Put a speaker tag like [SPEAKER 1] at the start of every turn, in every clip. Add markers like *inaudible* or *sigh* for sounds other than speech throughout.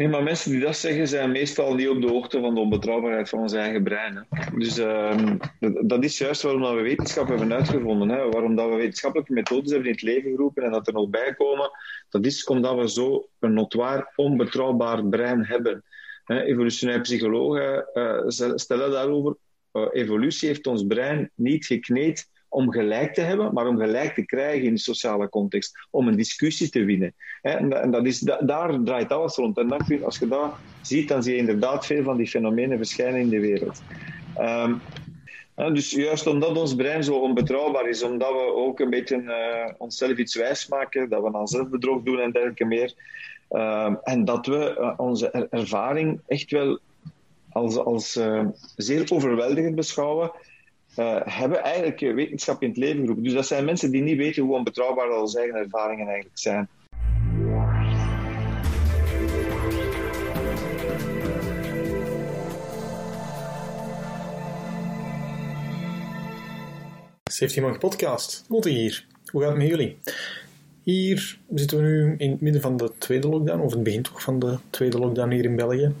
[SPEAKER 1] Nee, maar mensen die dat zeggen zijn meestal niet op de hoogte van de onbetrouwbaarheid van ons eigen brein. Hè. Dus uh, dat is juist waarom we wetenschap hebben uitgevonden. Hè. Waarom dat we wetenschappelijke methodes hebben in het leven geroepen en dat er nog bij komen. Dat is omdat we zo een notoir onbetrouwbaar brein hebben. Hè. Evolutionaire psychologen uh, stellen daarover. Uh, evolutie heeft ons brein niet gekneed om gelijk te hebben, maar om gelijk te krijgen in de sociale context, om een discussie te winnen. En dat is, daar draait alles rond. En dan, als je dat ziet, dan zie je inderdaad veel van die fenomenen verschijnen in de wereld. Um, dus juist omdat ons brein zo onbetrouwbaar is, omdat we ook een beetje uh, onszelf iets wijs maken, dat we aan zelfbedrog doen en dergelijke meer, uh, en dat we uh, onze er ervaring echt wel als, als uh, zeer overweldigend beschouwen, uh, hebben eigenlijk wetenschap in het leven geroepen. Dus dat zijn mensen die niet weten hoe onbetrouwbaar onze eigen ervaringen eigenlijk zijn.
[SPEAKER 2] Safety Monk Podcast. Lotte hier. Hoe gaat het met jullie? Hier zitten we nu in het midden van de tweede lockdown, of het begin toch van de tweede lockdown hier in België.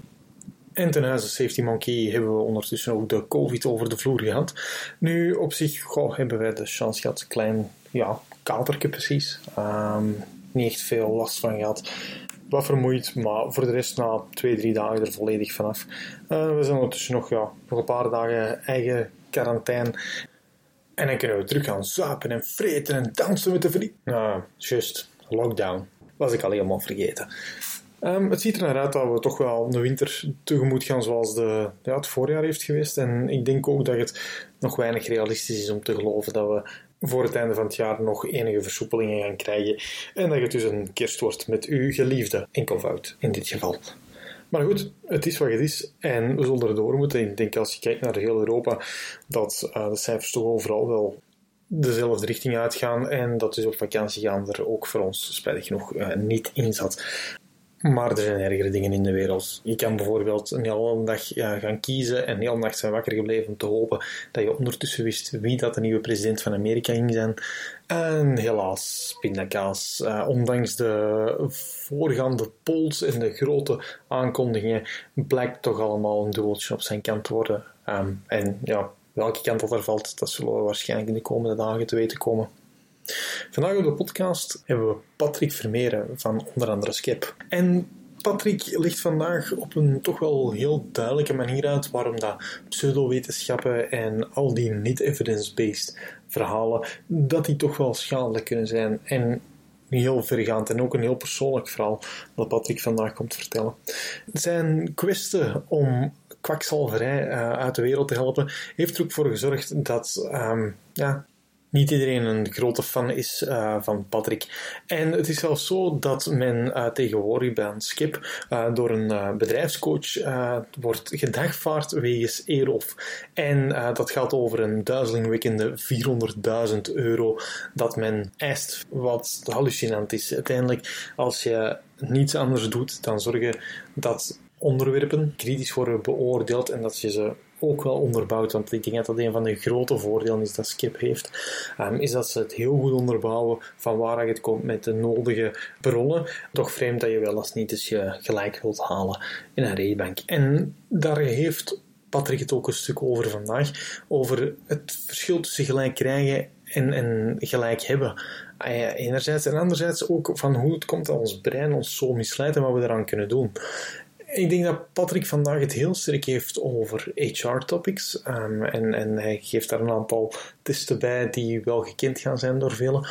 [SPEAKER 2] En ten huize Safety Monkey hebben we ondertussen ook de COVID over de vloer gehad. Nu, op zich goh, hebben wij de chance gehad, klein ja, katerke precies. Um, niet echt veel last van gehad. Wat vermoeid, maar voor de rest na twee, drie dagen er volledig vanaf. Uh, we zijn ondertussen nog, ja, nog een paar dagen eigen quarantaine. En dan kunnen we terug gaan zuipen en vreten en dansen met de vrienden. Nou, just lockdown. Was ik al helemaal vergeten. Um, het ziet er naar uit dat we toch wel de winter tegemoet gaan zoals de, ja, het voorjaar heeft geweest. En ik denk ook dat het nog weinig realistisch is om te geloven dat we voor het einde van het jaar nog enige versoepelingen gaan krijgen. En dat het dus een kerst wordt met uw geliefde, enkelvoud in dit geval. Maar goed, het is wat het is en we zullen erdoor moeten. Ik denk als je kijkt naar heel Europa dat uh, de cijfers toch overal wel dezelfde richting uitgaan en dat dus op vakantie gaan er ook voor ons spijtig genoeg uh, niet in zat. Maar er zijn ergere dingen in de wereld. Je kan bijvoorbeeld een hele dag ja, gaan kiezen en hele nacht zijn wakker gebleven om te hopen dat je ondertussen wist wie dat de nieuwe president van Amerika ging zijn. En helaas, pindakaas. Uh, ondanks de voorgaande polls en de grote aankondigingen blijkt toch allemaal een dubbeltje op zijn kant te worden. Um, en ja, welke kant dat er valt, dat zullen we waarschijnlijk in de komende dagen te weten komen. Vandaag op de podcast hebben we Patrick Vermeeren van onder andere Skip. En Patrick legt vandaag op een toch wel heel duidelijke manier uit waarom dat pseudowetenschappen en al die niet-evidence-based verhalen, dat die toch wel schadelijk kunnen zijn. En heel vergaand en ook een heel persoonlijk verhaal dat Patrick vandaag komt vertellen. Zijn kwestie om kwakzalverij uh, uit de wereld te helpen, heeft er ook voor gezorgd dat um, ja, niet iedereen een grote fan is uh, van Patrick. En het is zelfs zo dat men uh, tegenwoordig bij een skip uh, door een bedrijfscoach wordt gedagvaard wegens Erof. En dat gaat over een duizelingwekkende 400.000 euro dat men eist, wat hallucinant is. Uiteindelijk, als je niets anders doet dan zorgen dat onderwerpen kritisch worden beoordeeld en dat je ze ook wel onderbouwd. Want ik denk dat dat een van de grote voordelen is dat Skip heeft. Um, is dat ze het heel goed onderbouwen van waar het komt met de nodige bronnen. Toch vreemd dat je wel eens niet eens je gelijk wilt halen in een redebank. En daar heeft Patrick het ook een stuk over vandaag. Over het verschil tussen gelijk krijgen en, en gelijk hebben. Ah enerzijds en anderzijds ook van hoe het komt dat ons brein ons zo misleidt en wat we eraan kunnen doen. Ik denk dat Patrick vandaag het heel sterk heeft over HR-topics. Um, en, en hij geeft daar een aantal testen bij die wel gekend gaan zijn door velen.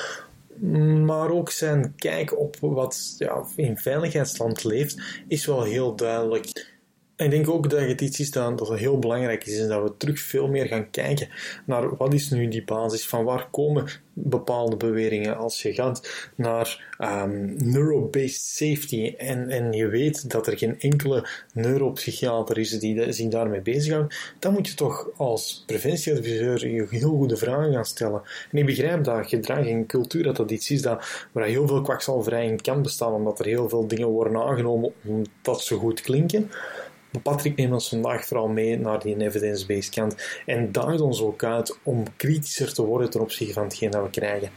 [SPEAKER 2] Maar ook zijn kijk op wat ja, in veiligheidsland leeft, is wel heel duidelijk. Ik denk ook dat het iets is dat, dat heel belangrijk is, is dat we terug veel meer gaan kijken naar wat is nu die basis, van waar komen bepaalde beweringen. Als je gaat naar um, neuro-based safety en, en je weet dat er geen enkele neuropsychiater is die zich daarmee bezighoudt, dan moet je toch als preventieadviseur je heel goede vragen gaan stellen. En ik begrijp dat gedrag en cultuur dat dat iets is dat, waar heel veel kwakzalverij in kan bestaan, omdat er heel veel dingen worden aangenomen omdat ze goed klinken. Patrick neemt ons vandaag vooral mee naar die evidence-based kant en daagt ons ook uit om kritischer te worden ten opzichte van hetgeen dat we krijgen.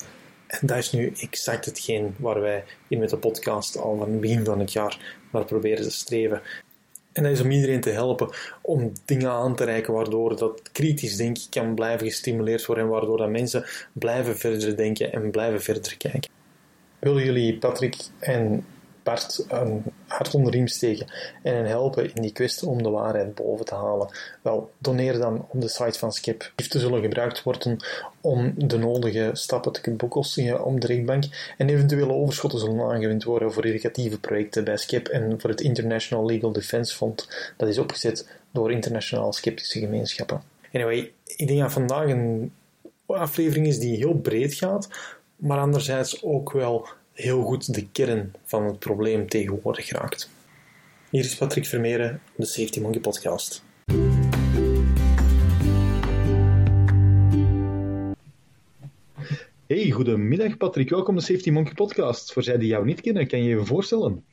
[SPEAKER 2] En dat is nu exact hetgeen waar wij in met de podcast al van het begin van het jaar naar proberen te streven. En dat is om iedereen te helpen om dingen aan te reiken waardoor dat kritisch denken kan blijven gestimuleerd worden en waardoor dat mensen blijven verder denken en blijven verder kijken. Willen jullie Patrick en Bart een hart onder riem steken en hen helpen in die quest om de waarheid boven te halen. Wel, doneer dan op de site van Skip. Giften zullen gebruikt worden om de nodige stappen te kunnen bekostigen om de rechtbank en eventuele overschotten zullen aangewend worden voor educatieve projecten bij Skip en voor het International Legal Defense Fund dat is opgezet door internationaal sceptische gemeenschappen. Anyway, ik denk dat vandaag een aflevering is die heel breed gaat, maar anderzijds ook wel heel goed de kern van het probleem tegenwoordig raakt. Hier is Patrick Vermeeren, de Safety Monkey Podcast.
[SPEAKER 3] Hey, goedemiddag Patrick. Welkom de Safety Monkey Podcast. Voor zij die jou niet kennen, kan je je voorstellen?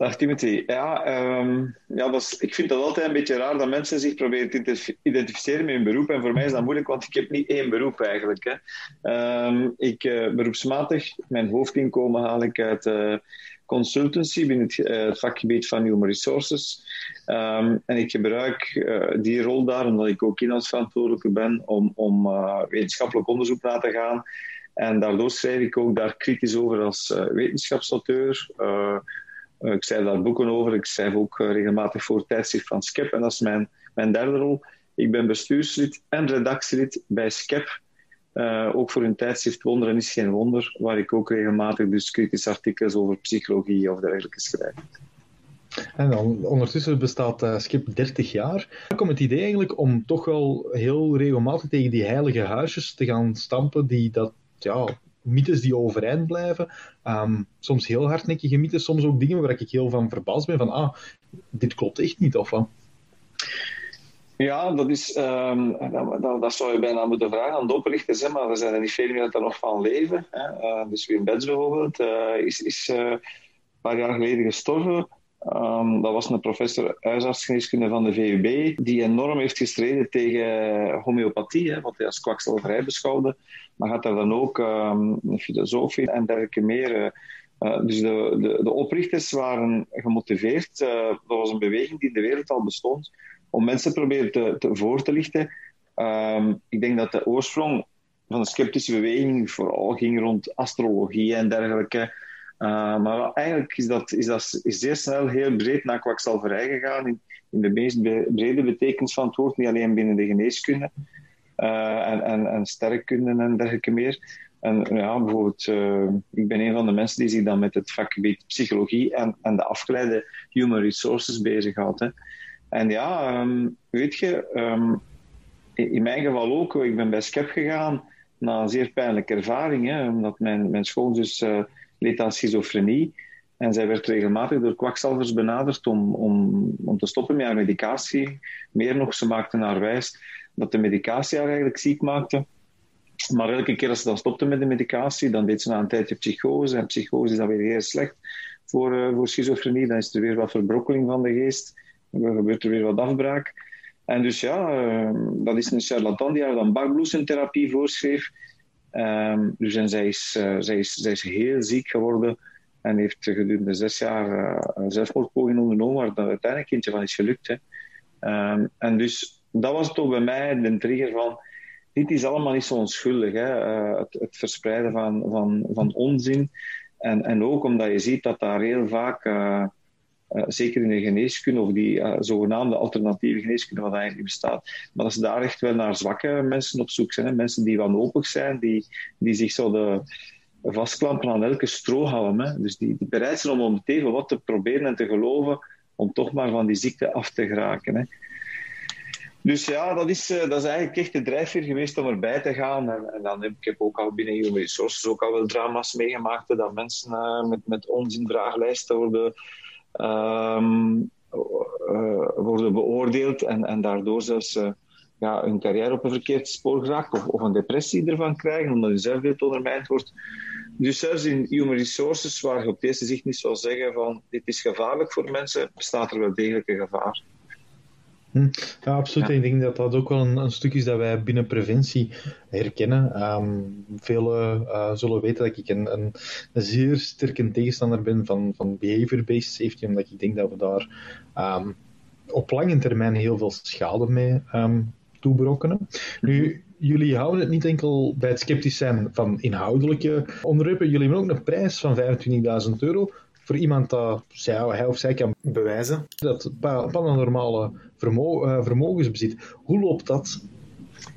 [SPEAKER 1] Dag Timothy. Ja, um, ja ik vind dat altijd een beetje raar dat mensen zich proberen te identificeren met hun beroep. En voor mij is dat moeilijk, want ik heb niet één beroep eigenlijk. Hè. Um, ik, uh, beroepsmatig, mijn hoofdinkomen haal ik uit uh, consultancy binnen het, uh, het, vakgebied van Human Resources. Um, en ik gebruik die rol daar, omdat ik ook inhoudsverantwoordelijke ben, om, om wetenschappelijk onderzoek na te gaan. En daardoor schrijf ik ook daar kritisch over als wetenschapsauteur. Eh, ik schrijf daar boeken over. Ik schrijf ook eh, regelmatig voor tijdschrift van SCEP. En dat is mijn, mijn derde rol. Ik ben bestuurslid en redactielid bij SCEP. Uh, ook voor een tijdschrift Wonderen is geen wonder, waar ik ook regelmatig dus kritische artikels over psychologie of dergelijke schrijf.
[SPEAKER 3] En dan, ondertussen bestaat uh, Skip 30 jaar. Dan komt het idee eigenlijk om toch wel heel regelmatig tegen die heilige huisjes te gaan stampen die dat ja, mythes die overeind blijven. Um, soms heel hardnekkige mythes, soms ook dingen waar ik heel van verbaasd ben. Van, ah, dit klopt echt niet, of?
[SPEAKER 1] Ja, dat, is, um, dat, dat, zou je bijna moeten vragen aan de oprichters. Maar er zijn er niet veel meer dat er nog van leven. Hè. Uh, dus Wim bijvoorbeeld uh, is, is uh, een paar jaar geleden gestorven. Um, dat was een professor huisartsgeneeskunde van de VUB, die enorm heeft gestreden tegen homeopathie, hè, wat hij als kwakzalverij beschouwde. Maar had daar dan ook um, een filosoof in en dergelijke meer. Uh, dus de, de, de, oprichters waren gemotiveerd. Uh, dat was een beweging die in de wereld al bestond, om mensen proberen te, te voor te lichten. Um, ik denk dat de oorsprong van de sceptische beweging vooral ging rond astrologie en dergelijke. Uh, maar eigenlijk is dat, is dat zeer snel heel breed naar kwakzalverij gegaan, in, in de meest brede betekenis van het woord, niet alleen binnen de geneeskunde uh, en, en, en sterkkunde en dergelijke meer. En ja, bijvoorbeeld, uh, ik ben een van de mensen die zich dan met het vakgebied psychologie en, en de afgeleide human resources bezighoudt. Hè. En ja, um, weet je, um, in mijn geval ook, ik ben bij SCEP gegaan na een zeer pijnlijke ervaring, hè, omdat mijn, mijn schoonzus leed aan schizofrenie. En zij werd regelmatig door kwakzalvers benaderd om, om, om te stoppen met haar medicatie. Meer nog, ze maakten haar wijs dat de medicatie haar eigenlijk ziek maakte. Maar elke keer als ze dan stopte met de medicatie, dan deed ze na een tijdje psychose. En psychose is dan weer heel slecht voor, uh, voor schizofrenie. Dan is er weer wat verbrokkeling van de geest. Dan gebeurt er weer wat afbraak. En dus ja, uh, dat is een charlatan die haar dan bakbloesemtherapie voorschreef. Um, dus en zij is, uh, zij, is, zij is heel ziek geworden en heeft gedurende zes jaar uh, zelfmoordpoging ondernomen, waar dan uiteindelijk eentje van is gelukt. Hè. Um, en dus dat was toch bij mij de trigger van, dit is allemaal niet zo onschuldig, hè. Uh, het, het, verspreiden van, van, van onzin. En, en ook omdat je ziet dat daar heel vaak, uh, zeker in de geneeskunde, of die zogenaamde alternatieve geneeskunde, wat eigenlijk bestaat, maar dat ze daar echt wel naar zwakke mensen op zoek zijn. Hè. Mensen die wanhopig zijn, die, die zich zo de vastklampen aan elke strohalm. Hè. Dus die, die bereid zijn om om even wat te proberen en te geloven om toch maar van die ziekte af te geraken. Hè. Dus ja, dat is, uh, dat is eigenlijk echt de drijfveer geweest om erbij te gaan. En, en dan heb ik heb ook al binnen Human Resources ook al wel drama's meegemaakt, dat mensen uh, met, met onzin vragenlijsten worden, um, worden beoordeeld en, en daardoor zelfs ja, hun carrière op een verkeerd spoor geraakt of, of een depressie ervan krijgen, omdat hun zelfbeeld ondermijnd wordt. Dus zelfs in human resources, waar je op deze zicht niet zou zeggen van dit is gevaarlijk voor mensen, bestaat er wel degelijk een gevaar.
[SPEAKER 3] Hm. Ja, absoluut. Ik denk dat dat ook wel een, een, stuk is dat wij binnen preventie herkennen. Um, Velen uh, zullen weten dat ik een, een, een, zeer sterke tegenstander ben van, van behavior-based safety, omdat ik denk dat we daar um, op lange termijn heel veel schade mee um, toeberokkenen. Nu, jullie houden het niet enkel bij het sceptisch zijn van inhoudelijke onderwerpen, jullie hebben ook een prijs van 25.000 euro voor iemand dat zij, hij of zij kan bewijzen dat paranormale vermo uh, vermogens bezit. Hoe loopt dat?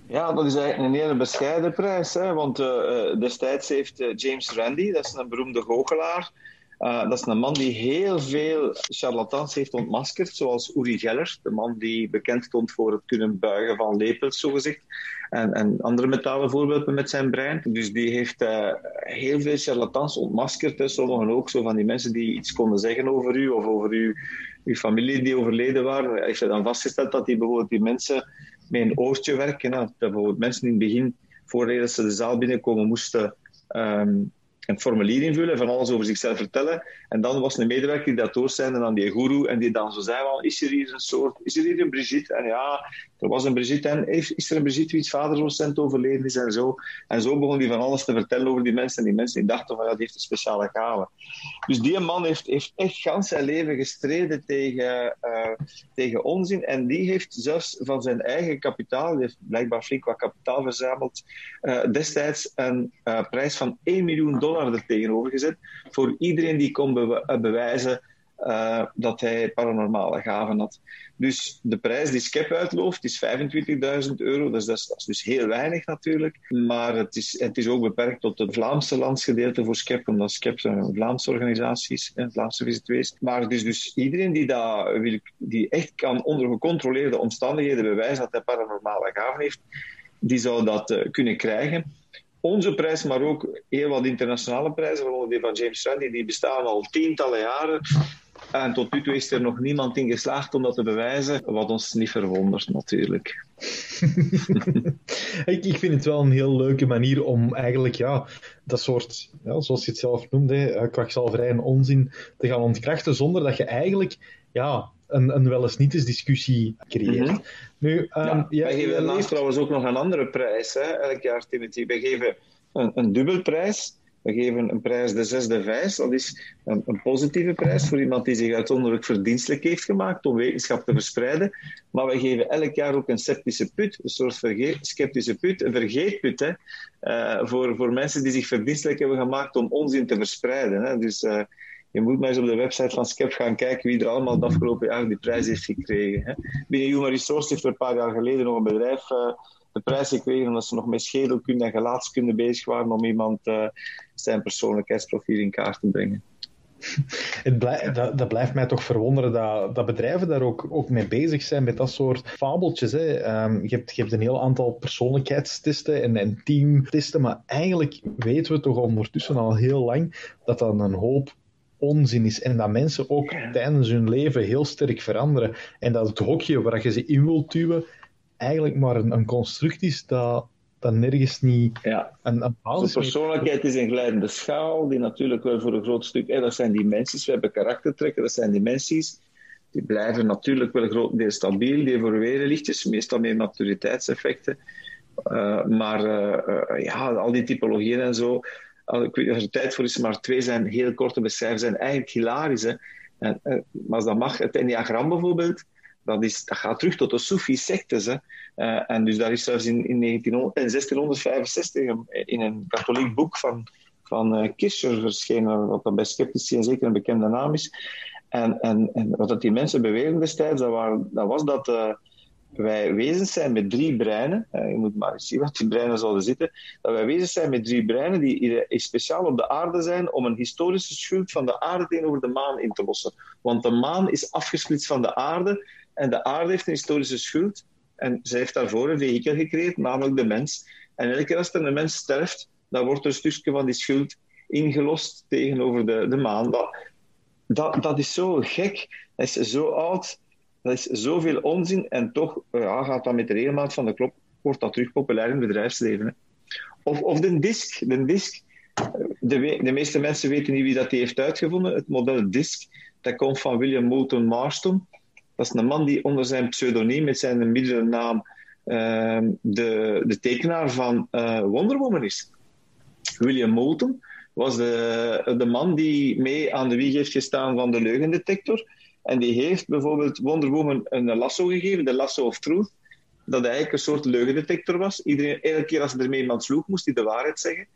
[SPEAKER 1] Ja, dat is eigenlijk een hele bescheiden prijs. Hè? Want uh, destijds heeft James Randi, dat is een beroemde goochelaar, dat is een man die heel veel charlatans heeft ontmaskerd, zoals Uri Geller, de man die bekend stond voor het kunnen buigen van lepels, zogezegd, en, en andere metalen voorbeelden met zijn brein. Dus die heeft uh, heel veel charlatans ontmaskerd. Hè. Sommigen ook zo van die mensen die iets konden zeggen over u of over uw, uw familie die overleden waren. Hij heeft dan vastgesteld dat die bijvoorbeeld die mensen met een oortje werken. Dat bijvoorbeeld mensen in het begin, voordat ze de zaal binnenkomen, moesten um, een formulier invullen, van alles over zichzelf vertellen. En dan was een medewerker die dat doorzende aan die guru en die dan zo zei van, is er hier een soort, is er hier een Brigitte? En ja, er was een Brigitte en is er een Brigitte wiens vader recent overleden is en zo. En zo begon hij van alles te vertellen over die mensen. En die mensen die dachten van, ja, die heeft een speciale gave. Dus die man heeft, heeft echt gans zijn leven gestreden tegen, uh, tegen onzin. En die heeft zelfs van zijn eigen kapitaal, die heeft blijkbaar flink wat kapitaal verzameld, uh, destijds een uh, prijs van 1 miljoen dollar er tegenover gezet voor iedereen die kon be bewijzen uh, dat hij paranormale gaven had. Dus de prijs die Skep uitlooft is 25.000 euro. Dus dat is, dat is, dus heel weinig natuurlijk. Maar het is, het is ook beperkt tot het Vlaamse landsgedeelte voor Skep, omdat Skep zijn Vlaamse organisaties, het Vlaamse visitwees. Maar is dus iedereen die, dat wil, die echt kan onder gecontroleerde omstandigheden bewijzen dat hij paranormale gaven heeft, die zou dat uh, kunnen krijgen onze prijs, maar ook heel wat internationale prijzen, bijvoorbeeld die van James Randi, die bestaan al tientallen jaren. En tot nu toe is er nog niemand in geslaagd om dat te bewijzen, wat ons niet verwondert natuurlijk. *laughs*
[SPEAKER 3] ik, ik vind het wel een heel leuke manier om eigenlijk ja, dat soort, zoals je het zelf noemde, eh, kwakzalverij en onzin te gaan ontkrachten, zonder dat je eigenlijk ja, een, een wel eens niet eens discussie creëert. Mm -hmm. Nu, um,
[SPEAKER 1] ja, ja, wij geven daarnaast trouwens ook nog een andere prijs, hè, elk jaar, Timothy. Wij geven een, een dubbelprijs. We geven een prijs de zesde vijs. Dat is een, een, positieve prijs voor iemand die zich uitzonderlijk verdienstelijk heeft gemaakt om wetenschap te verspreiden. Maar we geven elk jaar ook een sceptische put, een soort sceptische put, een vergeetput, hè, uh, voor, voor mensen die zich verdienstelijk hebben gemaakt om onzin te verspreiden. Hè. Dus uh, je moet maar eens op de website van Skep gaan kijken wie er allemaal het afgelopen jaar die prijs heeft gekregen. Hè. Binnen Human Resources heeft er een paar jaar geleden nog een bedrijf uh, de prijs gekregen omdat ze nog met schedelkunde en gelaatskunde bezig waren om iemand uh, zijn persoonlijkheidsprofiel in kaart te brengen. *laughs*
[SPEAKER 3] Het dat, dat, blijft mij toch verwonderen dat, dat bedrijven daar ook, mee bezig zijn met dat soort fabeltjes. Hè. Um, je, hebt, je hebt een heel aantal persoonlijkheidstesten en, en teamtesten, maar eigenlijk weten we toch ondertussen al heel lang dat dat een hoop onzin is en dat mensen ook tijdens hun leven heel sterk veranderen en dat het hokje waar je ze in wilt duwen eigenlijk maar een, een construct is dat, dat nergens niet
[SPEAKER 1] ja. een, een basis persoonlijkheid is een glijdende schaal, die natuurlijk wel voor een groot stuk... Hè, dat zijn dimensies, we hebben karaktertrekken, dat zijn dimensies. Die blijven natuurlijk wel grotendeels stabiel, die evolueren lichtjes, meestal met maturiteitseffecten. Uh, maar uh, ja, al die typologieën en zo... Ik weet er tijd voor is, maar twee zijn heel korte beschrijven, zijn eigenlijk hilarisch. En, maar als dat mag, het enneagram bijvoorbeeld, dat, is, dat gaat terug tot de Soefi-sectes. Uh, en dus daar is zelfs in, in, 1900, in 1665 in een katholiek boek van, van uh, Kircher verschenen, wat dan bij sceptici en zeker een bekende naam is. En, en, en wat die mensen beweren destijds, dat, waren, dat was dat wij wezens zijn met drie breinen. je moet maar eens zien wat die breinen zouden zitten. Dat wij wezens zijn met drie breinen die speciaal op de aarde zijn om een historische schuld van de aarde tegenover de maan in te lossen. Want de maan is afgesplitst van de aarde en de aarde heeft een historische schuld. En zij heeft daarvoor een vehikel gecreëerd, namelijk de mens. En elke keer als er een mens sterft, dan wordt er een stukje van die schuld ingelost tegenover de, de maan. Dat, dat, dat is zo gek. Dat is zo oud. Dat is zoveel onzin. En toch ja, gaat dat met de regelmaat van de klok, wordt dat terug populair in het bedrijfsleven. Of, of de disk. De disk. De, de meeste mensen weten niet wie dat heeft uitgevonden. Het model disk, dat komt van William Moulton Marston. Dat is een man die onder zijn pseudoniem, met zijn middelnaam, uh, de, de tekenaar van uh, Wonder Woman is. William Moulton was de, de man die mee aan de wieg heeft gestaan van de leugendetector. En die heeft bijvoorbeeld Wonder Woman een lasso gegeven, de Lasso of Truth, dat eigenlijk een soort leugendetector was. Iedereen, elke keer als er mee iemand sloeg, moest hij de waarheid zeggen.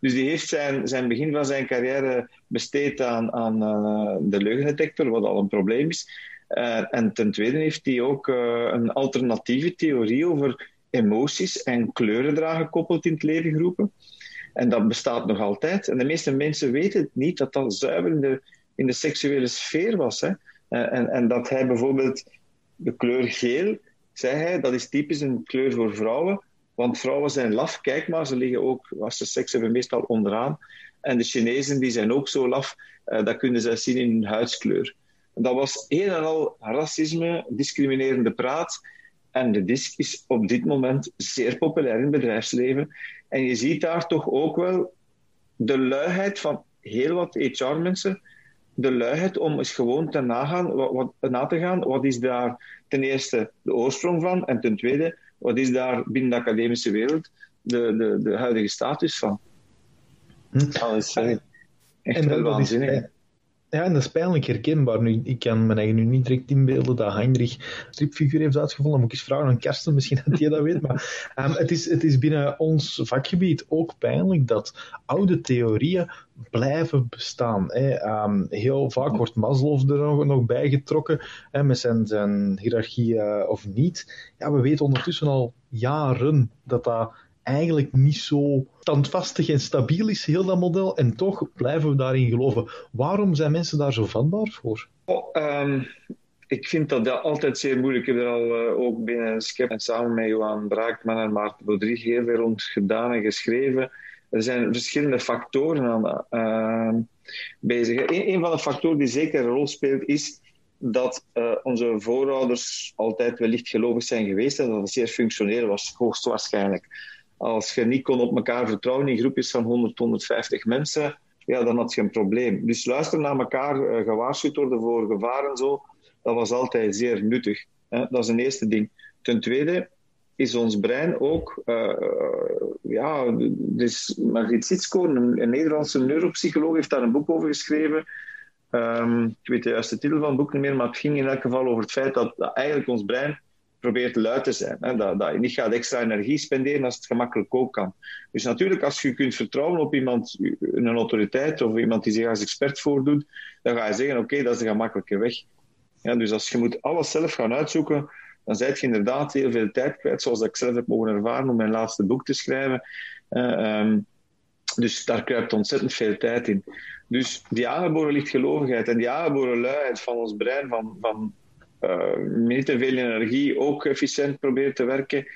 [SPEAKER 1] Dus die heeft zijn, zijn begin van zijn carrière besteed aan, aan uh, de leugendetector, wat al een probleem is. Uh, en ten tweede heeft hij ook uh, een alternatieve theorie over emoties en kleurendragen gekoppeld in het leven geroepen. En dat bestaat nog altijd. En de meeste mensen weten het niet dat dat zuiver in de, in de seksuele sfeer was. Hè? En, en dat hij bijvoorbeeld de kleur geel, zei hij, dat is typisch een kleur voor vrouwen. Want vrouwen zijn laf, kijk maar, ze liggen ook, als ze seks hebben, meestal onderaan. En de Chinezen die zijn ook zo laf, uh, dat kunnen ze zien in hun huidskleur. Dat was een en al racisme, discriminerende praat. En de disc is op dit moment zeer populair in het bedrijfsleven. En je ziet daar toch ook wel de luiheid van heel wat HR-mensen. De luiheid om eens gewoon te nagaan, wat, wat, na te gaan. Wat is daar ten eerste de oorsprong van? En ten tweede, wat is daar binnen de academische wereld de, de, de huidige status van?
[SPEAKER 3] Hm.
[SPEAKER 1] Dat is echt en wel waanzinnig. Is,
[SPEAKER 3] ja, en dat is pijnlijk herkenbaar. Nu, ik kan me nu niet direct inbeelden dat Heinrich stripfiguur heeft uitgevonden. Dan moet ik eens vragen aan Karsten, misschien dat hij dat weet. Maar um, het, is, het is binnen ons vakgebied ook pijnlijk dat oude theorieën blijven bestaan. Hè. Um, heel vaak wordt Maslow er nog, nog bij getrokken hè, met zijn, zijn hiërarchie uh, of niet. Ja, we weten ondertussen al jaren dat dat eigenlijk niet zo standvastig en stabiel is, heel dat model. En toch blijven we daarin geloven. Waarom zijn mensen daar zo vatbaar voor?
[SPEAKER 1] Oh, um, ik vind dat, dat altijd zeer moeilijk. Ik heb er al uh, ook binnen Skep en samen met Johan Braakman en Maarten Baudry heel veel rond gedaan en geschreven. Er zijn verschillende factoren aan uh, bezig. Een, van de factoren die zeker een rol speelt is dat uh, onze voorouders altijd wellicht gelovig zijn geweest en dat het zeer functioneel was, hoogstwaarschijnlijk. Als je niet kon op elkaar vertrouwen in groepjes van 100, 150 mensen, ja, dan had je een probleem. Dus luisteren naar elkaar, uh, gewaarschuwd worden voor gevaren zo, dat was altijd zeer nuttig. Dat is een eerste ding. Ten tweede is ons brein ook, uh, ja, dus Margriet Sitsko, een, Nederlandse neuropsycholoog, heeft daar een boek over geschreven. Um, ik weet de juiste titel van het boek niet meer, maar het ging in elk geval over het feit dat eigenlijk ons brein probeert luid te zijn. Hè? Dat, dat je niet gaat extra energie spenderen als het gemakkelijk ook kan. Dus natuurlijk, als je kunt vertrouwen op iemand, een autoriteit of iemand die zich als expert voordoet, dan ga je zeggen, oké, dat is de gemakkelijke weg. Ja, dus als je moet alles zelf gaan uitzoeken, dan zijt je inderdaad heel veel tijd kwijt, zoals ik zelf heb mogen ervaren om mijn laatste boek te schrijven. Uh, um, dus daar kruipt ontzettend veel tijd in. Dus die aangeboren lichtgelovigheid en die aangeboren luiheid van ons brein, van, van niet te veel energie, ook efficiënt proberen te werken.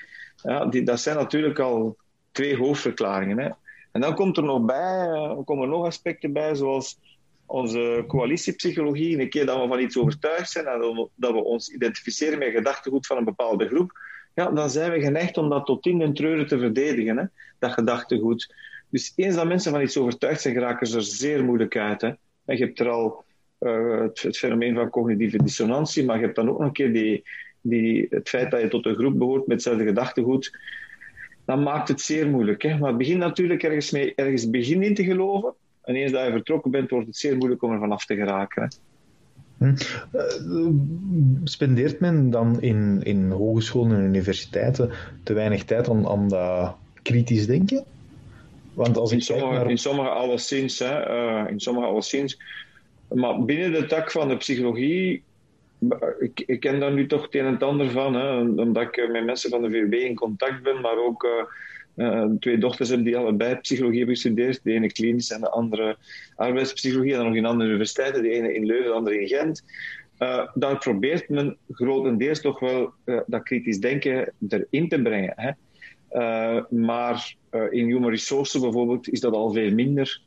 [SPEAKER 1] Ja, die, dat zijn natuurlijk al twee hoofdverklaringen. Hè. En dan komt er nog bij, uh, komen er nog aspecten bij, zoals onze coalitiepsychologie. Een keer dat we van iets overtuigd zijn en dat we ons identificeren met gedachtegoed van een bepaalde groep, ja, dan zijn we geneigd om dat tot in den treuren te verdedigen, hè, dat gedachtegoed. Dus eens dat mensen van iets overtuigd zijn, geraken ze er zeer moeilijk uit. En je hebt er al uh, het, het, fenomeen van cognitieve dissonantie, maar je hebt dan ook nog een keer die, die, het feit dat je tot een groep behoort met hetzelfde gedachtegoed. Dan maakt het zeer moeilijk. Hè? Maar het begint natuurlijk ergens, mee, ergens begin in te geloven. En eens dat je vertrokken bent, wordt het zeer moeilijk om er vanaf te geraken. Hè?
[SPEAKER 3] Hm. Uh, spendeert men dan in, in hogescholen en universiteiten te weinig tijd aan, aan dat kritisch denken?
[SPEAKER 1] Want als in, sommige, naar... in sommige alleszins, hè, uh, in sommige alleszins maar binnen de tak van de psychologie, ik, ik ken daar nu toch het een en ander van, hè, omdat ik met mensen van de VUB in contact ben, maar ook uh, uh, twee dochters heb die allebei psychologie hebben gestudeerd. De ene klinisch en de andere arbeidspsychologie. En dan nog in andere universiteiten, de ene in Leuven, de andere in Gent. Uh, daar probeert men grotendeels toch wel dat kritisch denken erin te brengen. Hè. maar in human resources bijvoorbeeld is dat al veel minder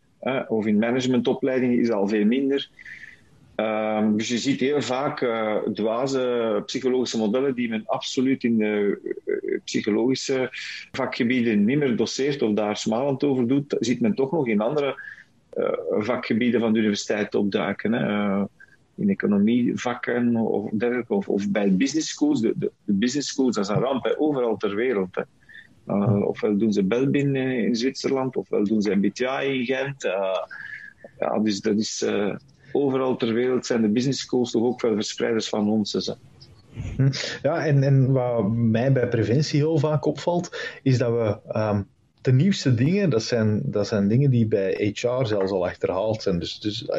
[SPEAKER 1] of in managementopleidingen is al veel minder. Um, dus je ziet heel vaak uh, dwaze psychologische modellen die men absoluut in de uh, psychologische vakgebieden niet meer doseert of daar smalend over doet, ziet men toch nog in andere uh, vakgebieden van de universiteit opduiken. Hè. in economievakken of dergelijke, of, of bij business schools. De, de, business schools, dat is een ramp, overal ter wereld. Uh, ofwel doen ze Belbin in Zwitserland, ofwel doen ze MBTI in Gent. Uh, ja, dus dat is, overal ter wereld zijn de business schools toch ook wel verspreiders van ons.
[SPEAKER 3] Hm. Ja, en, en wat mij bij preventie heel vaak opvalt, is dat we um, de nieuwste dingen, dat zijn, dat zijn dingen die bij HR zelfs al achterhaald zijn. Dus, dus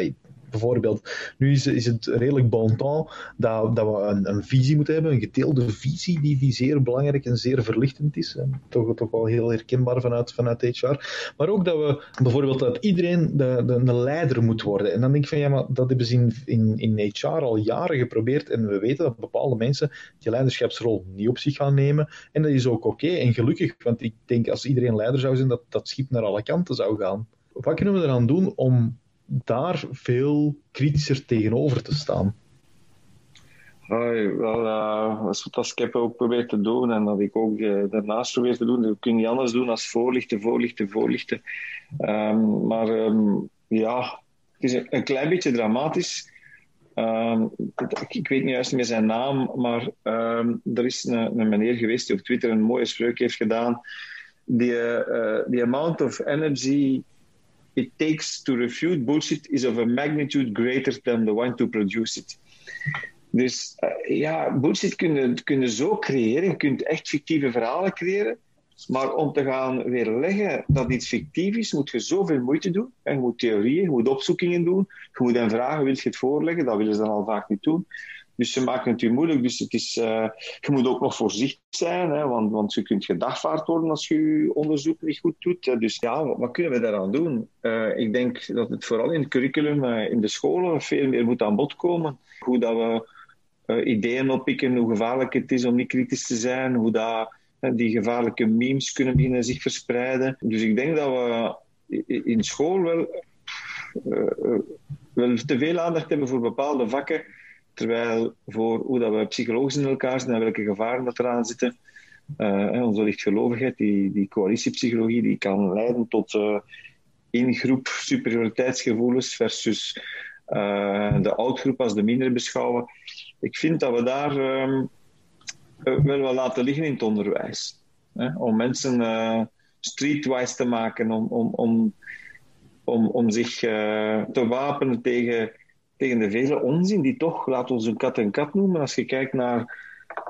[SPEAKER 3] bijvoorbeeld, nu is, is het redelijk bon dat, dat we een, een, visie moeten hebben, een gedeelde visie die, die zeer belangrijk en zeer verlichtend is. En toch, toch wel heel herkenbaar vanuit, vanuit HR. Maar ook dat we bijvoorbeeld dat iedereen de, de, de leider moet worden. En dan denk ik van ja, maar dat hebben ze in, in HR al jaren geprobeerd en we weten dat bepaalde mensen die leiderschapsrol niet op zich gaan nemen. En dat is ook oké en gelukkig, want ik denk als iedereen leider zou zijn, dat dat schip naar alle kanten zou gaan. Wat kunnen we eraan doen om daar veel kritischer tegenover te staan?
[SPEAKER 1] Hoi, wel, uh, dat is wat Skep ook probeert te doen en dat ik ook uh, daarnaast probeer te doen. Dat kun je niet anders doen als voorlichten, voorlichten, voorlichten. Um, maar um, ja, het is een, klein beetje dramatisch. Um, ik, weet niet juist meer zijn naam, maar er is een, een, meneer geweest die op Twitter een mooie spreuk heeft gedaan. Uh, the amount of energy it takes to refute bullshit is of a magnitude greater than the one to produce it. Dus uh, ja, bullshit kun je, zo creëren. Je kunt echt fictieve verhalen creëren. Maar om te gaan weerleggen dat iets fictief is, moet je zoveel moeite doen. En je moet theorieën, je moet opzoekingen doen. Je moet hen vragen, wil je het voorleggen? Dat willen ze dan al vaak niet doen. Dus ze maken het je moeilijk. Dus het is, uh, je moet ook nog voorzichtig zijn, hè, want, want je kunt gedagvaard worden als je je onderzoek niet goed doet. Dus ja, wat, kunnen we daaraan doen? Uh, ik denk dat het vooral in het curriculum, uh, in de scholen, veel meer moet aan bod komen. Hoe dat we ideeën oppikken, hoe gevaarlijk het is om niet kritisch te zijn, hoe dat, die gevaarlijke memes kunnen beginnen zich verspreiden. Dus ik denk dat we in school wel, wel te veel aandacht hebben voor bepaalde vakken Terwijl voor hoe dat we psychologisch in elkaar zijn en welke gevaren dat eraan zitten, uh, onze lichtgelovigheid, die, die coalitiepsychologie, die kan leiden tot uh, in-groep superioriteitsgevoelens versus uh, de oudgroep als de minder beschouwen. Ik vind dat we daar um, wel wat laten liggen in het onderwijs. Hè? Om mensen streetwise te maken, om, om, om, om, om zich te wapenen tegen tegen de vele onzin die toch, laten we een kat en kat noemen, als je kijkt naar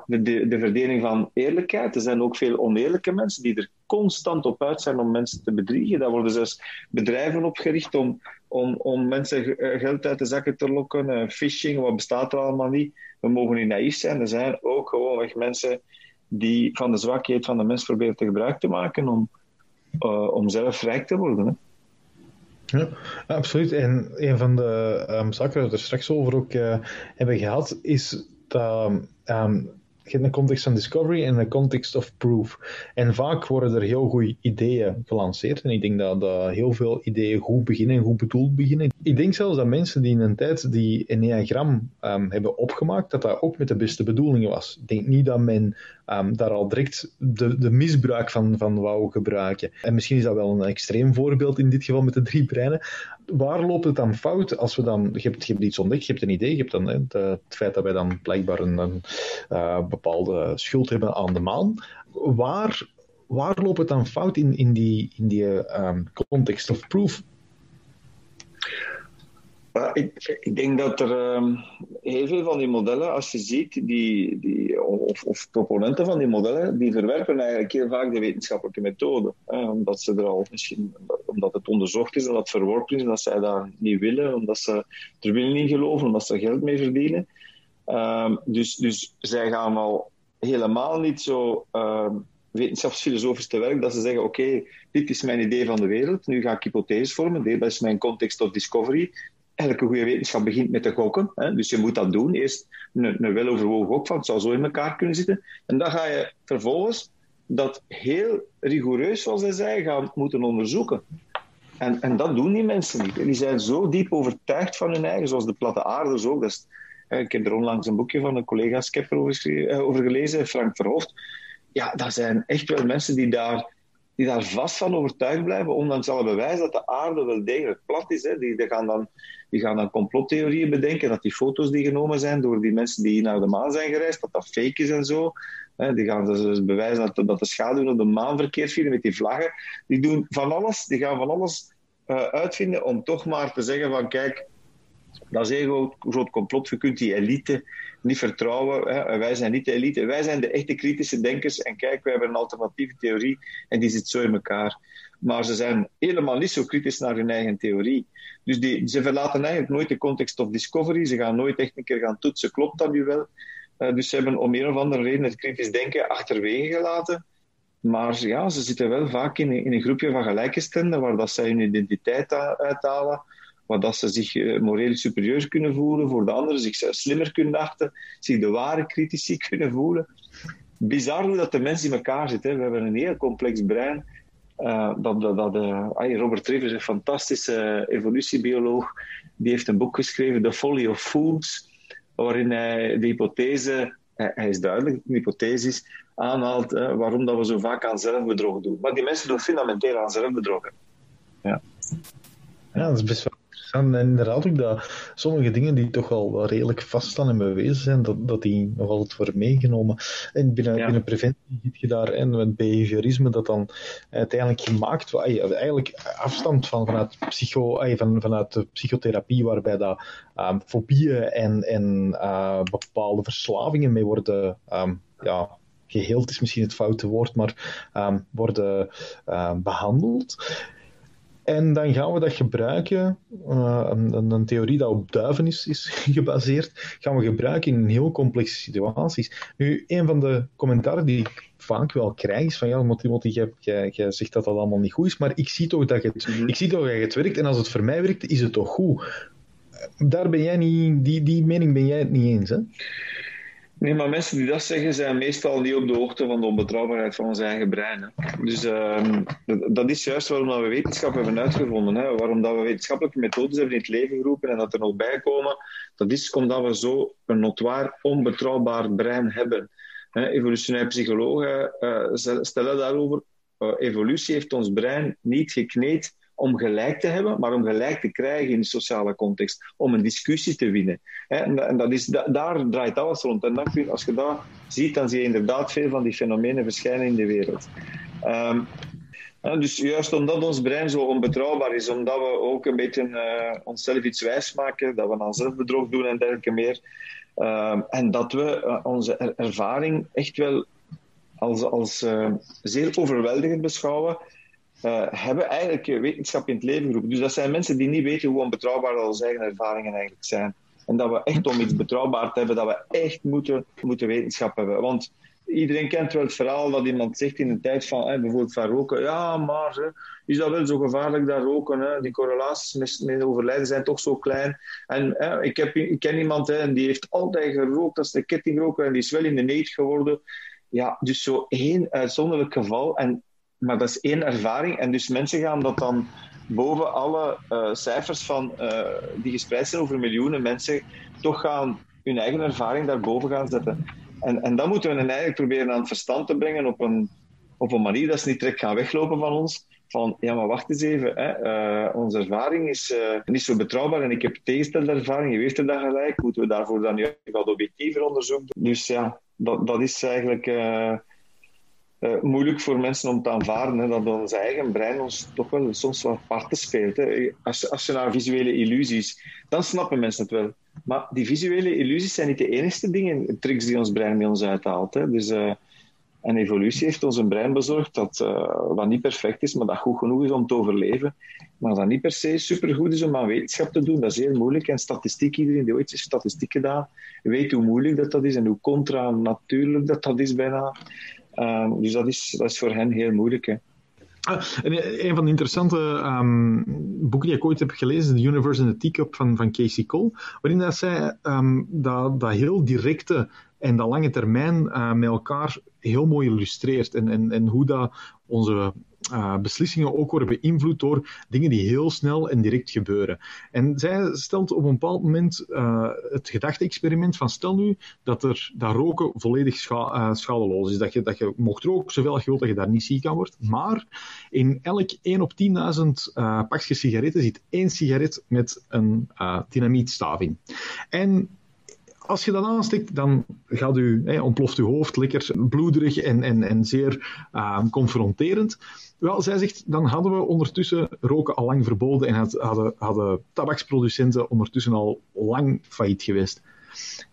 [SPEAKER 1] de, de, de, verdeling van eerlijkheid. Er zijn ook veel oneerlijke mensen die er constant op uit zijn om mensen te bedriegen. Daar worden zelfs bedrijven opgericht om, om, om mensen eh, geld uit de zakken te lokken. Uh, phishing, wat bestaat er allemaal niet. We mogen niet naïef zijn. Er zijn ook gewoon mensen die van de zwakheid van de mens proberen te gebruik te maken om, uh, om zelf rijk te worden. Hè.
[SPEAKER 3] Ja, absoluut. En een van de um, zaken waar we er straks over ook uh, hebben gehad, is dat um, hebt een context van discovery en een context of proof. En vaak worden er heel goede ideeën gelanceerd. En ik denk dat, heel veel ideeën goed beginnen en goed bedoeld beginnen. Ik denk zelfs dat mensen die in een tijd die Enneagram um, hebben opgemaakt, dat dat ook met de beste bedoelingen was. Ik denk niet dat men um, daar al direct de, de misbruik van, van wou gebruiken. En misschien is dat wel een extreem voorbeeld in dit geval met de drie breinen waar loopt het dan fout als we dan, je hebt, je hebt iets ontdekt, je hebt een idee, je hebt dan hè, het, feit dat wij dan blijkbaar een, uh, bepaalde schuld hebben aan de maan. Waar, waar loopt het dan fout in, in die, in die um, context of proof?
[SPEAKER 1] ik, ik, denk dat er um, heel veel van die modellen, als je ziet, die, die, of, of, proponenten van die modellen, die verwerpen eigenlijk heel vaak de wetenschappelijke methode. Omdat ze er al misschien, omdat het onderzocht is en dat verworpen is, dat zij dat niet willen, omdat ze er willen in geloven, omdat ze geld mee verdienen. Um, dus, dus zij gaan al helemaal niet zo um, wetenschapsfilosofisch te werk dat ze zeggen: Oké, dit is mijn idee van de wereld, nu ga ik hypotheses vormen, dat is mijn context of discovery elke goede wetenschap begint met te gokken. Hè? Dus je moet dat doen. Eerst een, een weloverwogen gok van het zou zo in elkaar kunnen zitten. En dan ga je vervolgens dat heel rigoureus, zoals hij zei, gaan moeten onderzoeken. En, en dat doen die mensen niet. Die zijn zo diep overtuigd van hun eigen, zoals de platte aarders ook. Dat is, ik heb er onlangs een boekje van een collega Skepper over, over gelezen, Frank Verhoofd. Ja, dat zijn echt wel mensen die daar die daar vast van overtuigd blijven, ondanks alle bewijs dat de aarde wel degelijk plat is. Hè. Die, die, gaan dan, die gaan dan complottheorieën bedenken, dat die foto's die genomen zijn door die mensen die naar de maan zijn gereisd, dat dat fake is en zo. Hè. Die gaan dus bewijzen dat, dat de schaduwen op de maan verkeerd vinden met die vlaggen. Die doen van alles, die gaan van alles uh, uitvinden om toch maar te zeggen van kijk, dat is een groot, complot. Je kunt die elite niet vertrouwen. Wij zijn niet de elite. Wij zijn de echte kritische denkers. En kijk, wij hebben een alternatieve theorie en die zit zo in elkaar. Maar ze zijn helemaal niet zo kritisch naar hun eigen theorie. Dus die, ze verlaten eigenlijk nooit de context of discovery. Ze gaan nooit echt een keer gaan toetsen. Klopt dat nu wel? Uh, dus ze hebben om een of andere reden het kritisch denken achterwege gelaten. Maar ja, ze zitten wel vaak in, in een groepje van gelijkgestemden waar dat zij hun identiteit uithalen waar dat ze zich uh, moreel superieur kunnen voelen voor de anderen, zich slimmer kunnen achten, zich de ware critici *laughs* kunnen voelen. Bizar hoe dat de mens in elkaar zit. We hebben een heel complex brein. Uh, dat, dat, uh, Robert Trivers, een fantastische evolutiebioloog, die heeft een boek geschreven, The Folly of Fools, waarin hij de hypothese, hij is duidelijk, de hypothese aanhaalt waarom dat we zo vaak aan zelfbedrog doen. Maar die mensen doen fundamenteel aan zelfbedrog. Ja.
[SPEAKER 3] ja, dat is best en inderdaad ook dat sommige dingen die toch al wel redelijk vaststaan en bewezen zijn, dat, dat die nog altijd worden meegenomen. En binnen, binnen preventie ziet je daar, en met behaviorisme, dat dan uiteindelijk gemaakt wordt, eigenlijk afstand van, vanuit, psycho, van, vanuit de psychotherapie, waarbij dat um, fobieën en, en uh, bepaalde verslavingen mee worden um, ja, geheeld is misschien het foute woord, maar um, worden uh, behandeld. En dan gaan we dat gebruiken, uh, een, een, theorie dat op duiven is, is *laughs* gebaseerd, gaan we gebruiken in heel complexe situaties. Nu, een van de commentaren die ik vaak wel krijg is van ja, Timothy, jij, jij, jij zegt dat dat allemaal niet goed is, maar ik zie toch dat het, mhm. ik zie toch dat het werkt en als het voor mij werkt, is het toch goed. Daar ben jij niet, die, die mening ben jij het niet eens, hè?
[SPEAKER 1] Nee, maar mensen die dat zeggen zijn meestal niet op de hoogte van de onbetrouwbaarheid van ons eigen brein. Hè. Dus uh, dat is juist waarom we wetenschap hebben uitgevonden. Hè. Waarom dat we wetenschappelijke methodes hebben in het leven geroepen en dat er nog bij komen. Dat is omdat we zo een notwaar onbetrouwbaar brein hebben. Hè. Evolutionaire psychologen uh, stellen daarover. Uh, evolutie heeft ons brein niet gekneed om gelijk te hebben, maar om gelijk te krijgen in de sociale context, om een discussie te winnen. En dat is, daar draait alles rond. En dan, als je dat ziet, dan zie je inderdaad veel van die fenomenen verschijnen in de wereld. Um, dus juist omdat ons brein zo onbetrouwbaar is, omdat we ook een beetje uh, onszelf iets wijs maken, dat we aan zelfbedrog doen en dergelijke meer, uh, en dat we uh, onze ervaring echt wel als, als uh, zeer overweldigend beschouwen, uh, hebben eigenlijk wetenschap in het leven geroepen. Dus dat zijn mensen die niet weten hoe onbetrouwbaar onze eigen ervaringen eigenlijk zijn. En dat we echt om iets betrouwbaar te hebben, dat we echt moeten, moeten wetenschap hebben. Want iedereen kent wel het verhaal dat iemand zegt in de tijd van bijvoorbeeld van roken. Ja, maar hè, is dat wel zo gevaarlijk dat roken? Hè? Die correlaties met, met, overlijden zijn toch zo klein. En hè, ik, heb, ik ken iemand en die heeft altijd gerookt, dat is de kettingroker, en die is wel in de neet geworden. Ja, dus zo één uitzonderlijk geval. En maar dat is één ervaring. En dus mensen gaan dat dan boven alle uh, cijfers van, uh, die gespreid zijn over miljoenen mensen, toch gaan hun eigen ervaring daarboven gaan zetten. En, en dat moeten we eigenlijk proberen aan het verstand te brengen op een, op een manier dat ze niet direct gaan weglopen van ons. Van, ja, maar wacht eens even. Hè. Uh, onze ervaring is niet zo betrouwbaar en ik heb tegenstelde ervaring. Je weet er dan gelijk. Moeten we daarvoor dan nu wat objectiever onderzoek? Dus ja, dat, dat is eigenlijk uh, moeilijk voor mensen om te aanvaarden hè, dat ons eigen brein ons toch wel soms wat parten speelt. Hè. Als, als je naar visuele illusies, dan snappen mensen het wel. Maar die visuele illusies zijn niet de enige dingen, tricks die ons brein bij ons uithaalt. Hè. Dus uh, een evolutie heeft ons een brein bezorgd dat wat niet perfect is, maar dat goed genoeg is om te overleven. Maar dat niet per se supergoed is om aan wetenschap te doen, dat is heel moeilijk. En statistiek, iedereen die ooit heeft statistiek gedaan, weet hoe moeilijk dat, dat is en hoe contra-natuurlijk dat dat is bijna. Ehm, dus dat is, dat is voor hen heel moeilijk. Hè.
[SPEAKER 3] Ah, een van de interessante um, boeken die ik ooit heb gelezen, The Universe in the Teacup van, van Casey Cole, waarin dat zij um, dat, dat heel directe en dat lange termijn uh, met elkaar heel mooi illustreert. En, en, en hoe dat onze uh, beslissingen ook worden beïnvloed door dingen die heel snel en direct gebeuren. En zij stelt op een bepaald moment uh, het gedachte-experiment van stel nu dat, er, dat roken volledig uh, schadeloos is. Dat je, dat je mocht roken zoveel als je wilt, dat je daar niet ziek aan wordt. Maar in elk 1 op 10.000 pakjes sigaretten zit één sigaret met een dynamietstaaf in. En als je dat aanstikt, dan gaat u, hè, ontploft uw hoofd lekker bloederig en, en, en zeer uh, confronterend. Wel, zij zegt, dan hadden we ondertussen roken al lang verboden en hadden, hadden tabaksproducenten ondertussen al lang failliet geweest.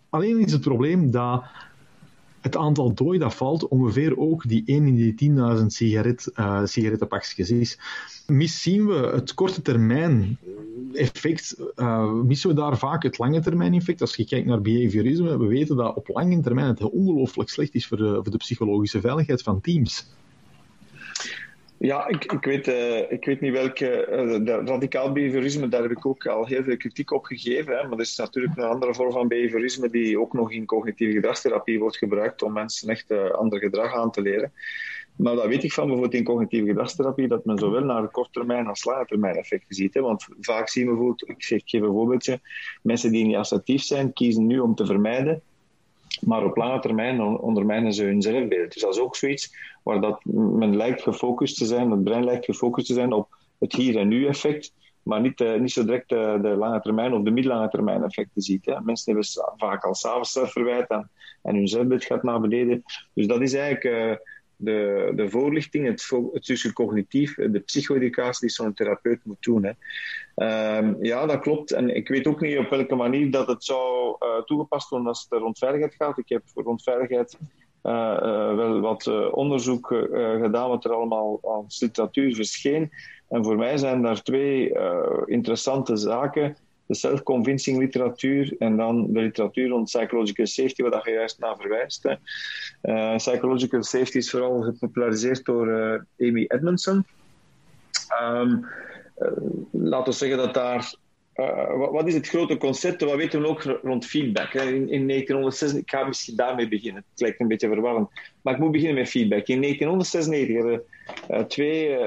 [SPEAKER 3] Alleen is het probleem dat het aantal dooi dat valt ongeveer ook die 1 in die 10.000 sigaret, uh, sigarettenpakjes is. Missen we het korte termijn effect, uh, missen we daar vaak het lange termijn effect. Als je kijkt naar behaviorisme, we weten dat op lange termijn het ongelooflijk slecht is voor voor de psychologische veiligheid van teams.
[SPEAKER 1] Ja, ik, ik, weet, uh, ik weet niet welke. Uh, radicaal behaviorisme, daar heb ik ook al heel veel kritiek op gegeven. Hè, maar er is natuurlijk een andere vorm van behaviorisme die ook nog in cognitieve gedragstherapie wordt gebruikt om mensen echt uh, ander gedrag aan te leren. Maar dat weet ik van bijvoorbeeld in cognitieve gedragstherapie, dat men zowel naar korttermijn als langetermijn effecten ziet. Hè. Want vaak zien we bijvoorbeeld, ik geef een voorbeeldje, mensen die niet assertief zijn, kiezen nu om te vermijden maar op lange termijn ondermijnen ze hun zelfbeeld. Dus dat is ook zoiets waar dat men lijkt gefocust te zijn, het brein lijkt gefocust te zijn op het hier en nu effect, maar niet, uh, niet zo direct de, de, lange termijn of de middellange termijn effecten ziet. Hè. Mensen hebben vaak al s'avonds zelfverwijt en, en hun zelfbeeld gaat naar beneden. Dus dat is eigenlijk uh, de, de voorlichting, het, het tussen cognitief, de psycho-educatie die zo'n therapeut moet doen. Hè. Um, ja, dat klopt. En ik weet ook niet op welke manier dat het zou uh, toegepast worden als het rond veiligheid gaat. Ik heb rond veiligheid uh, uh, wel wat onderzoek gedaan, wat er allemaal aan literatuur verscheen. En voor mij zijn daar twee interessante zaken de self-convincing literatuur en dan de literatuur rond psychological safety, waar je juist naar verwijst. Uh, psychological safety is vooral gepopulariseerd door uh, Amy Edmondson. Um, uh, laten we zeggen dat daar. Wat, wat, is het grote concept? Wat weten we ook rond feedback? Hè? In, in 1906, ik ga misschien daarmee beginnen. Het lijkt een beetje verwarrend. Maar ik moet beginnen met feedback. In 1996 hebben twee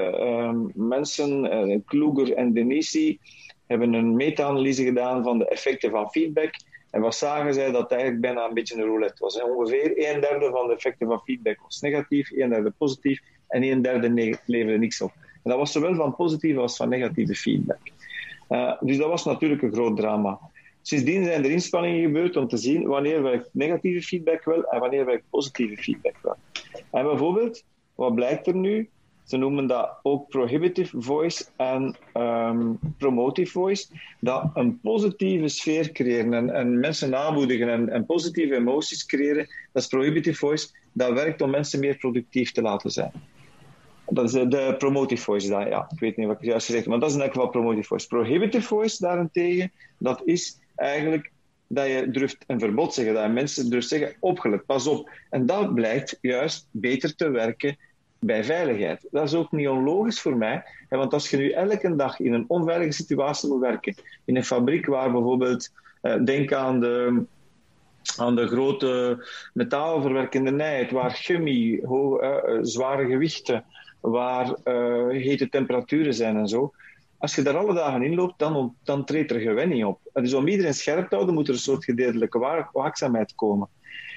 [SPEAKER 1] mensen, Kluger en Denisi, hebben een meta-analyse gedaan van de effecten van feedback. En wat zagen zij? Dat het eigenlijk bijna een beetje een roulette was. Ongeveer een derde van de effecten van feedback was negatief, een derde positief en een derde leverde niks op. En dat was zowel van positieve als van negatieve feedback. Uh, dus dat was natuurlijk een groot drama. Sindsdien zijn er inspanningen gebeurd om te zien wanneer werkt negatieve feedback wel en wanneer werkt positieve feedback wel. En bijvoorbeeld, wat blijkt er nu? Ze noemen dat ook prohibitive voice en um, promotive voice. Dat een positieve sfeer creëren en, en mensen aanmoedigen en, en, positieve emoties creëren, dat is prohibitive voice. Dat werkt om mensen meer productief te laten zijn. Dat is de, promotive voice, dat, ja. Ik weet niet wat ik juist gezegd maar dat is in elk geval promotive voice. Prohibitive voice daarentegen, dat is eigenlijk dat je durft een verbod zeggen, dat je mensen durft zeggen, opgelet, pas op. En dat blijkt juist beter te werken bij veiligheid. Dat is ook niet onlogisch voor mij, want als je nu elke dag in een onveilige situatie moet werken, in een fabriek waar bijvoorbeeld, eh, denk aan de, aan de grote metaalverwerkende nijheid, waar chemie, hoge, uh, zware gewichten, waar hete temperaturen zijn en zo. Als je daar alle dagen in loopt, dan, dan treedt er gewenning op. Dus om iedereen scherp te houden, moet er een soort gedeeltelijke waakzaamheid komen.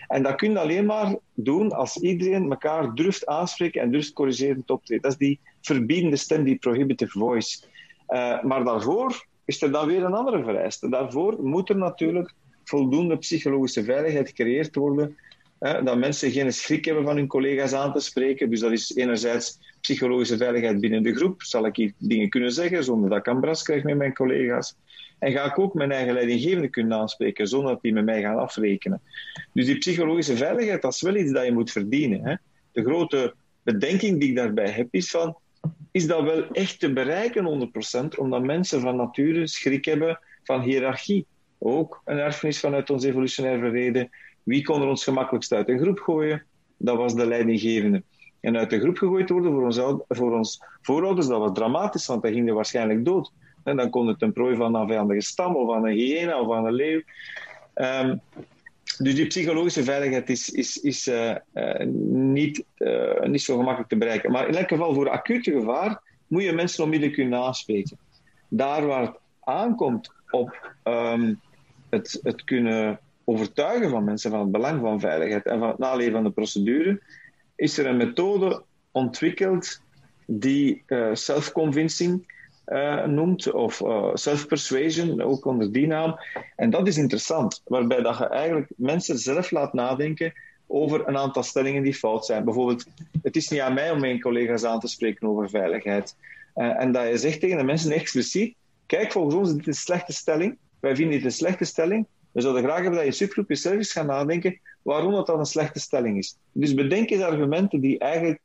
[SPEAKER 1] En dat kun je alleen maar doen als iedereen elkaar durft aanspreken en durft corrigerend optreden. Dat is die verbiedende stem, die prohibitive voice. Uh, maar daarvoor is er dan weer een andere vereiste. Daarvoor moet er natuurlijk voldoende psychologische veiligheid gecreëerd worden. dat mensen geen schrik hebben van hun collega's aan te spreken. Dus dat is enerzijds psychologische veiligheid binnen de groep. Zal ik hier dingen kunnen zeggen zonder dat ik een bras krijg met mijn collega's? En ga ik ook mijn eigen leidinggevende kunnen aanspreken zonder dat die met mij gaan afrekenen. Dus die psychologische veiligheid, dat is wel iets dat je moet verdienen. Hè? De grote bedenking die ik daarbij heb is van, is dat wel echt te bereiken 100%, omdat mensen van nature schrik hebben van hiërarchie. Ook een erfenis vanuit ons evolutionair verleden. Wie kon er ons gemakkelijkst uit een groep gooien? Dat was de leidinggevende. En uit de groep gegooid worden voor ons, voor ons voorouders, dat was dramatisch, want dan ging er waarschijnlijk dood. En dan kon het een prooi van een vijandige stam, of van een hyena, of van een leeuw. Um, Dus die psychologische veiligheid is, is, is uh, uh, niet, uh, niet zo gemakkelijk te bereiken. Maar in elk geval, voor acute gevaar moet je mensen onmiddellijk kunnen aanspreken. Daar waar het aankomt op um, het, het kunnen overtuigen van mensen van het belang van veiligheid en van het naleven van de procedure, is er een methode ontwikkeld die self-convincing uh, noemt, of uh, self-persuasion, ook onder die naam. En dat is interessant, waarbij dat je eigenlijk mensen zelf laat nadenken over een aantal stellingen die fout zijn. Bijvoorbeeld, het is niet aan mij om mijn collega's aan te spreken over veiligheid. Uh, en dat je zegt tegen de mensen expliciet, kijk, volgens ons is dit een slechte stelling. Wij vinden dit een slechte stelling. We zouden graag hebben dat je subgroep jezelf eens gaat nadenken waarom dat dan een slechte stelling is. Dus bedenk eens argumenten die eigenlijk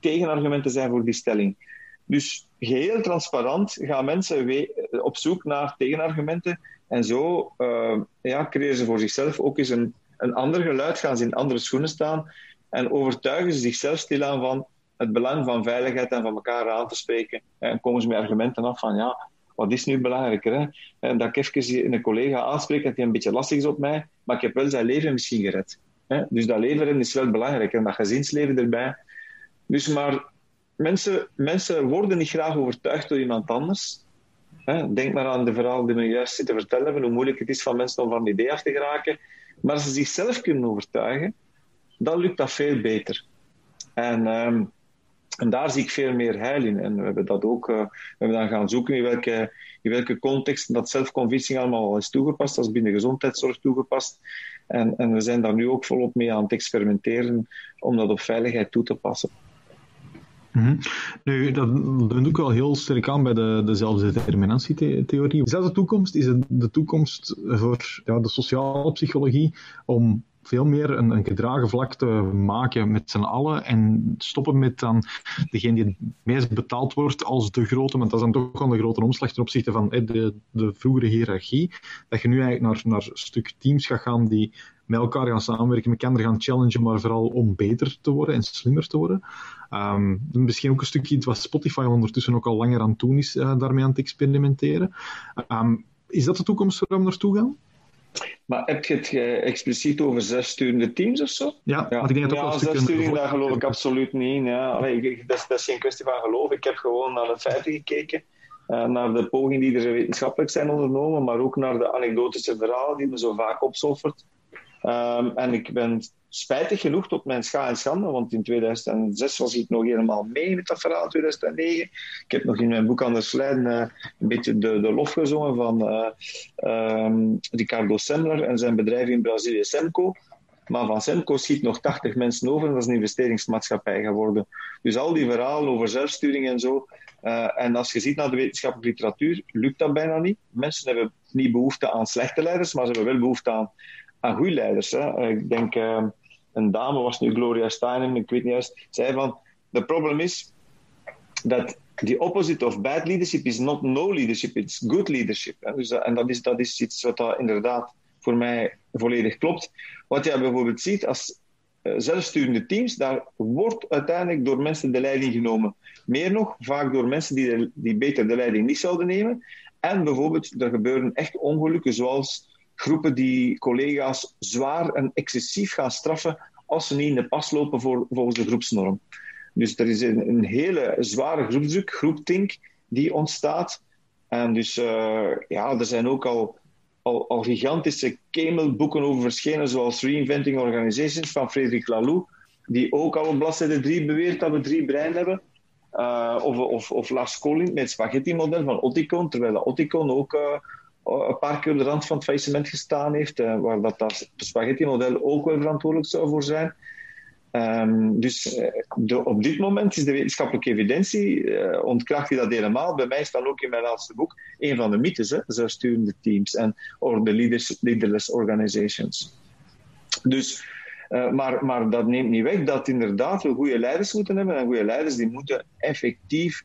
[SPEAKER 1] tegenargumenten zijn voor die stelling. Dus geheel transparant gaan mensen op zoek naar tegenargumenten. En zo uh, ja, creëren ze voor zichzelf ook eens een, een ander geluid, gaan ze in andere schoenen staan en overtuigen ze zichzelf stilaan van het belang van veiligheid en van elkaar aan te spreken. En komen ze met argumenten af van ja, wat is nu belangrijker? Hè? En dat ik even een collega aanspreek dat hij een beetje lastig is op mij, maar ik heb wel zijn leven misschien gered. Hè? Dus dat leven is wel belangrijk en dat gezinsleven erbij. Dus maar mensen, mensen worden niet graag overtuigd door iemand anders. Denk maar aan de verhaal die we juist zitten vertellen hoe moeilijk het is van mensen om van een idee af te geraken. Maar als ze zichzelf kunnen overtuigen, dan lukt dat veel beter. En, um, en daar zie ik veel meer heil in. En we hebben dat ook uh, we hebben gaan zoeken in welke, welke context dat zelfconvincing allemaal al is toegepast. Dat is binnen gezondheidszorg toegepast. En, en we zijn daar nu ook volop mee aan het experimenteren om dat op veiligheid toe te passen.
[SPEAKER 3] Mm Nu, dat doet ook wel heel sterk aan bij de, de zelfdeterminatietheorie. Is de toekomst? Is het de toekomst voor ja, de sociale psychologie om veel meer een, een gedragen vlak te maken met z'n allen en stoppen met dan degene die het meest betaald wordt als de grote, want dat is dan toch wel een grote omslag ten opzichte van de, de vroegere hiërarchie, dat je nu eigenlijk naar, naar stuk teams gaat gaan die met elkaar gaan samenwerken, met elkaar gaan challengen, maar vooral om beter te worden en slimmer te worden. Um, misschien ook een stukje wat Spotify ondertussen ook al langer aan doen is, uh, daarmee aan het experimenteren. Um, is dat de toekomst waar we naartoe gaan?
[SPEAKER 1] Maar heb je het expliciet over zes sturende teams of zo?
[SPEAKER 3] Ja, ja. ik denk dat ook
[SPEAKER 1] ja, zes sturing, daar geloof ik absoluut niet in. Ja. Allee, dat, is, dat is geen kwestie van geloof. Ik heb gewoon naar de feiten gekeken. Uh, naar de pogingen die er wetenschappelijk zijn ondernomen, maar ook naar de anekdotische verhalen die me zo vaak opzoffert. Um, en ik ben spijtig genoeg tot mijn scha en schande, want in 2006 was ik nog helemaal mee met dat verhaal, 2009. Ik heb nog in mijn boek Anders Leiden uh, een beetje de, de lof gezongen van uh, um, Ricardo Semler en zijn bedrijf in Brazilië, Semco. Maar van Semco schiet nog 80 mensen over en dat is een investeringsmaatschappij geworden. Dus al die verhalen over zelfsturing en zo. Uh, en als je ziet naar de wetenschappelijke literatuur, lukt dat bijna niet. Mensen hebben niet behoefte aan slechte leiders, maar ze hebben wel behoefte aan aan goede leiders. Hè. Ik denk, uh, een dame was nu Gloria Steinem, ik weet niet juist, zei van, de probleem is dat the opposite of bad leadership is not no leadership, it's good leadership. Dus en dat is, dat is iets wat inderdaad voor mij volledig klopt. Wat je bijvoorbeeld ziet als uh, zelfsturende teams, daar wordt uiteindelijk door mensen de leiding genomen. Meer nog, vaak door mensen die, die beter de leiding niet zouden nemen. En bijvoorbeeld, er gebeuren echt ongelukken, zoals groepen die collega's zwaar en excessief gaan straffen als ze niet in de pas lopen voor, volgens de groepsnorm. Dus er is een, een hele zware groepsdruk, groeptink, die ontstaat. En dus uh, ja, er zijn ook al, al, al gigantische kemelboeken over verschenen, zoals Reinventing Organizations van Frederik Laloux, die ook al op bladzijde 3 beweert dat we drie breinen hebben. Uh, of, of, of Lars Collins met het spaghetti-model van Oticon, terwijl Oticon ook uh, een paar keer op de rand van het faillissement gestaan heeft, uh, waar dat, dat spaghetti-model ook wel verantwoordelijk zou voor zijn. Um, dus uh, de, op dit moment is de wetenschappelijke evidentie, ontkracht hij dat helemaal. Bij mij staat ook in mijn laatste boek een van de mythes, hè, zelfsturende teams en de leaderless organizations. Dus, maar, maar dat neemt niet weg dat inderdaad we goede leiders moeten hebben en goede leiders die moeten effectief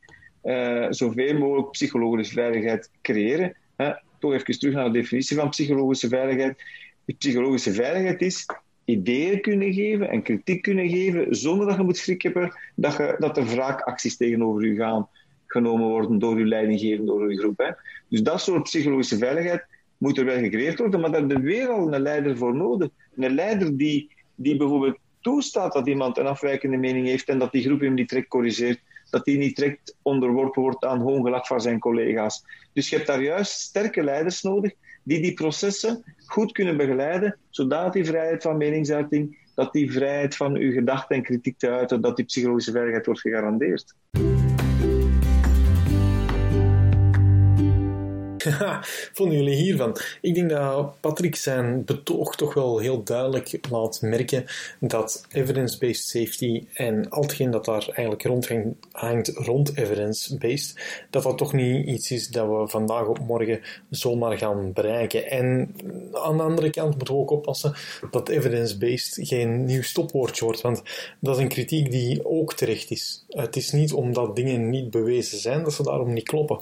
[SPEAKER 1] zoveel mogelijk psychologische veiligheid creëren. Hè toch even terug naar de definitie van psychologische veiligheid. Psychologische veiligheid is ideeën kunnen geven en kritiek kunnen geven zonder dat je moet schrik hebben dat, je, dat er wraakacties tegenover je gaan genomen worden door je leidinggever, door je groep. Hè. Dus dat soort psychologische veiligheid moet er wel gecreëerd worden, maar daar hebben we weer een leider voor nodig. Een leider die, die bijvoorbeeld toestaat dat iemand een afwijkende mening heeft en dat die groep hem niet direct corrigeert, dat die niet direct onderworpen wordt aan hoongelak van zijn collega's. Dus je hebt daar juist sterke leiders nodig die die processen goed kunnen begeleiden, zodat die vrijheid van meningsuiting, dat die vrijheid van uw gedachten en kritiek te uiten, dat die psychologische veiligheid wordt gegarandeerd. *laughs*
[SPEAKER 2] vonden jullie hiervan? Ik denk dat Patrick zijn betoog toch wel heel duidelijk laat merken dat evidence-based safety en al hetgeen dat daar eigenlijk rond hangt rond evidence-based, dat dat toch niet iets is dat we vandaag op morgen zomaar gaan bereiken. En aan de andere kant moeten we ook oppassen dat evidence-based geen nieuw stopwoordje wordt, want dat is een kritiek die ook terecht is. Het is niet omdat dingen niet bewezen zijn dat ze daarom niet kloppen.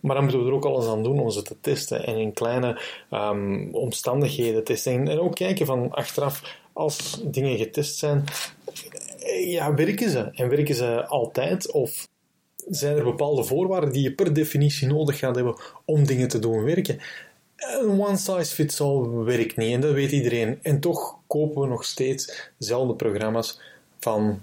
[SPEAKER 2] Maar dan moeten we er ook alles aan doen om ze te testen en in kleine um, omstandigheden testen. En ook kijken van achteraf, als dingen getest zijn, ja, werken ze? En werken ze altijd? Of zijn er bepaalde voorwaarden die je per definitie nodig gaat hebben om dingen te doen werken? Een one size fits all werkt niet en dat weet iedereen. En toch kopen we nog steeds dezelfde programma's van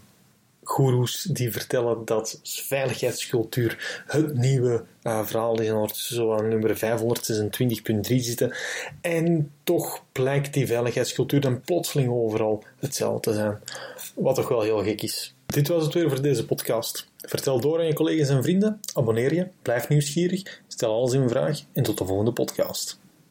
[SPEAKER 2] goeroes die vertellen dat veiligheidscultuur het nieuwe uh, verhaal is en ondertussen zo aan nummer 526.3 zitten. En toch blijkt die veiligheidscultuur dan plotseling overal hetzelfde te zijn. Wat toch wel heel gek is. Dit was het weer voor deze podcast. Vertel door aan je collega's en vrienden, abonneer je, blijf nieuwsgierig, stel alles in vraag en tot de volgende podcast.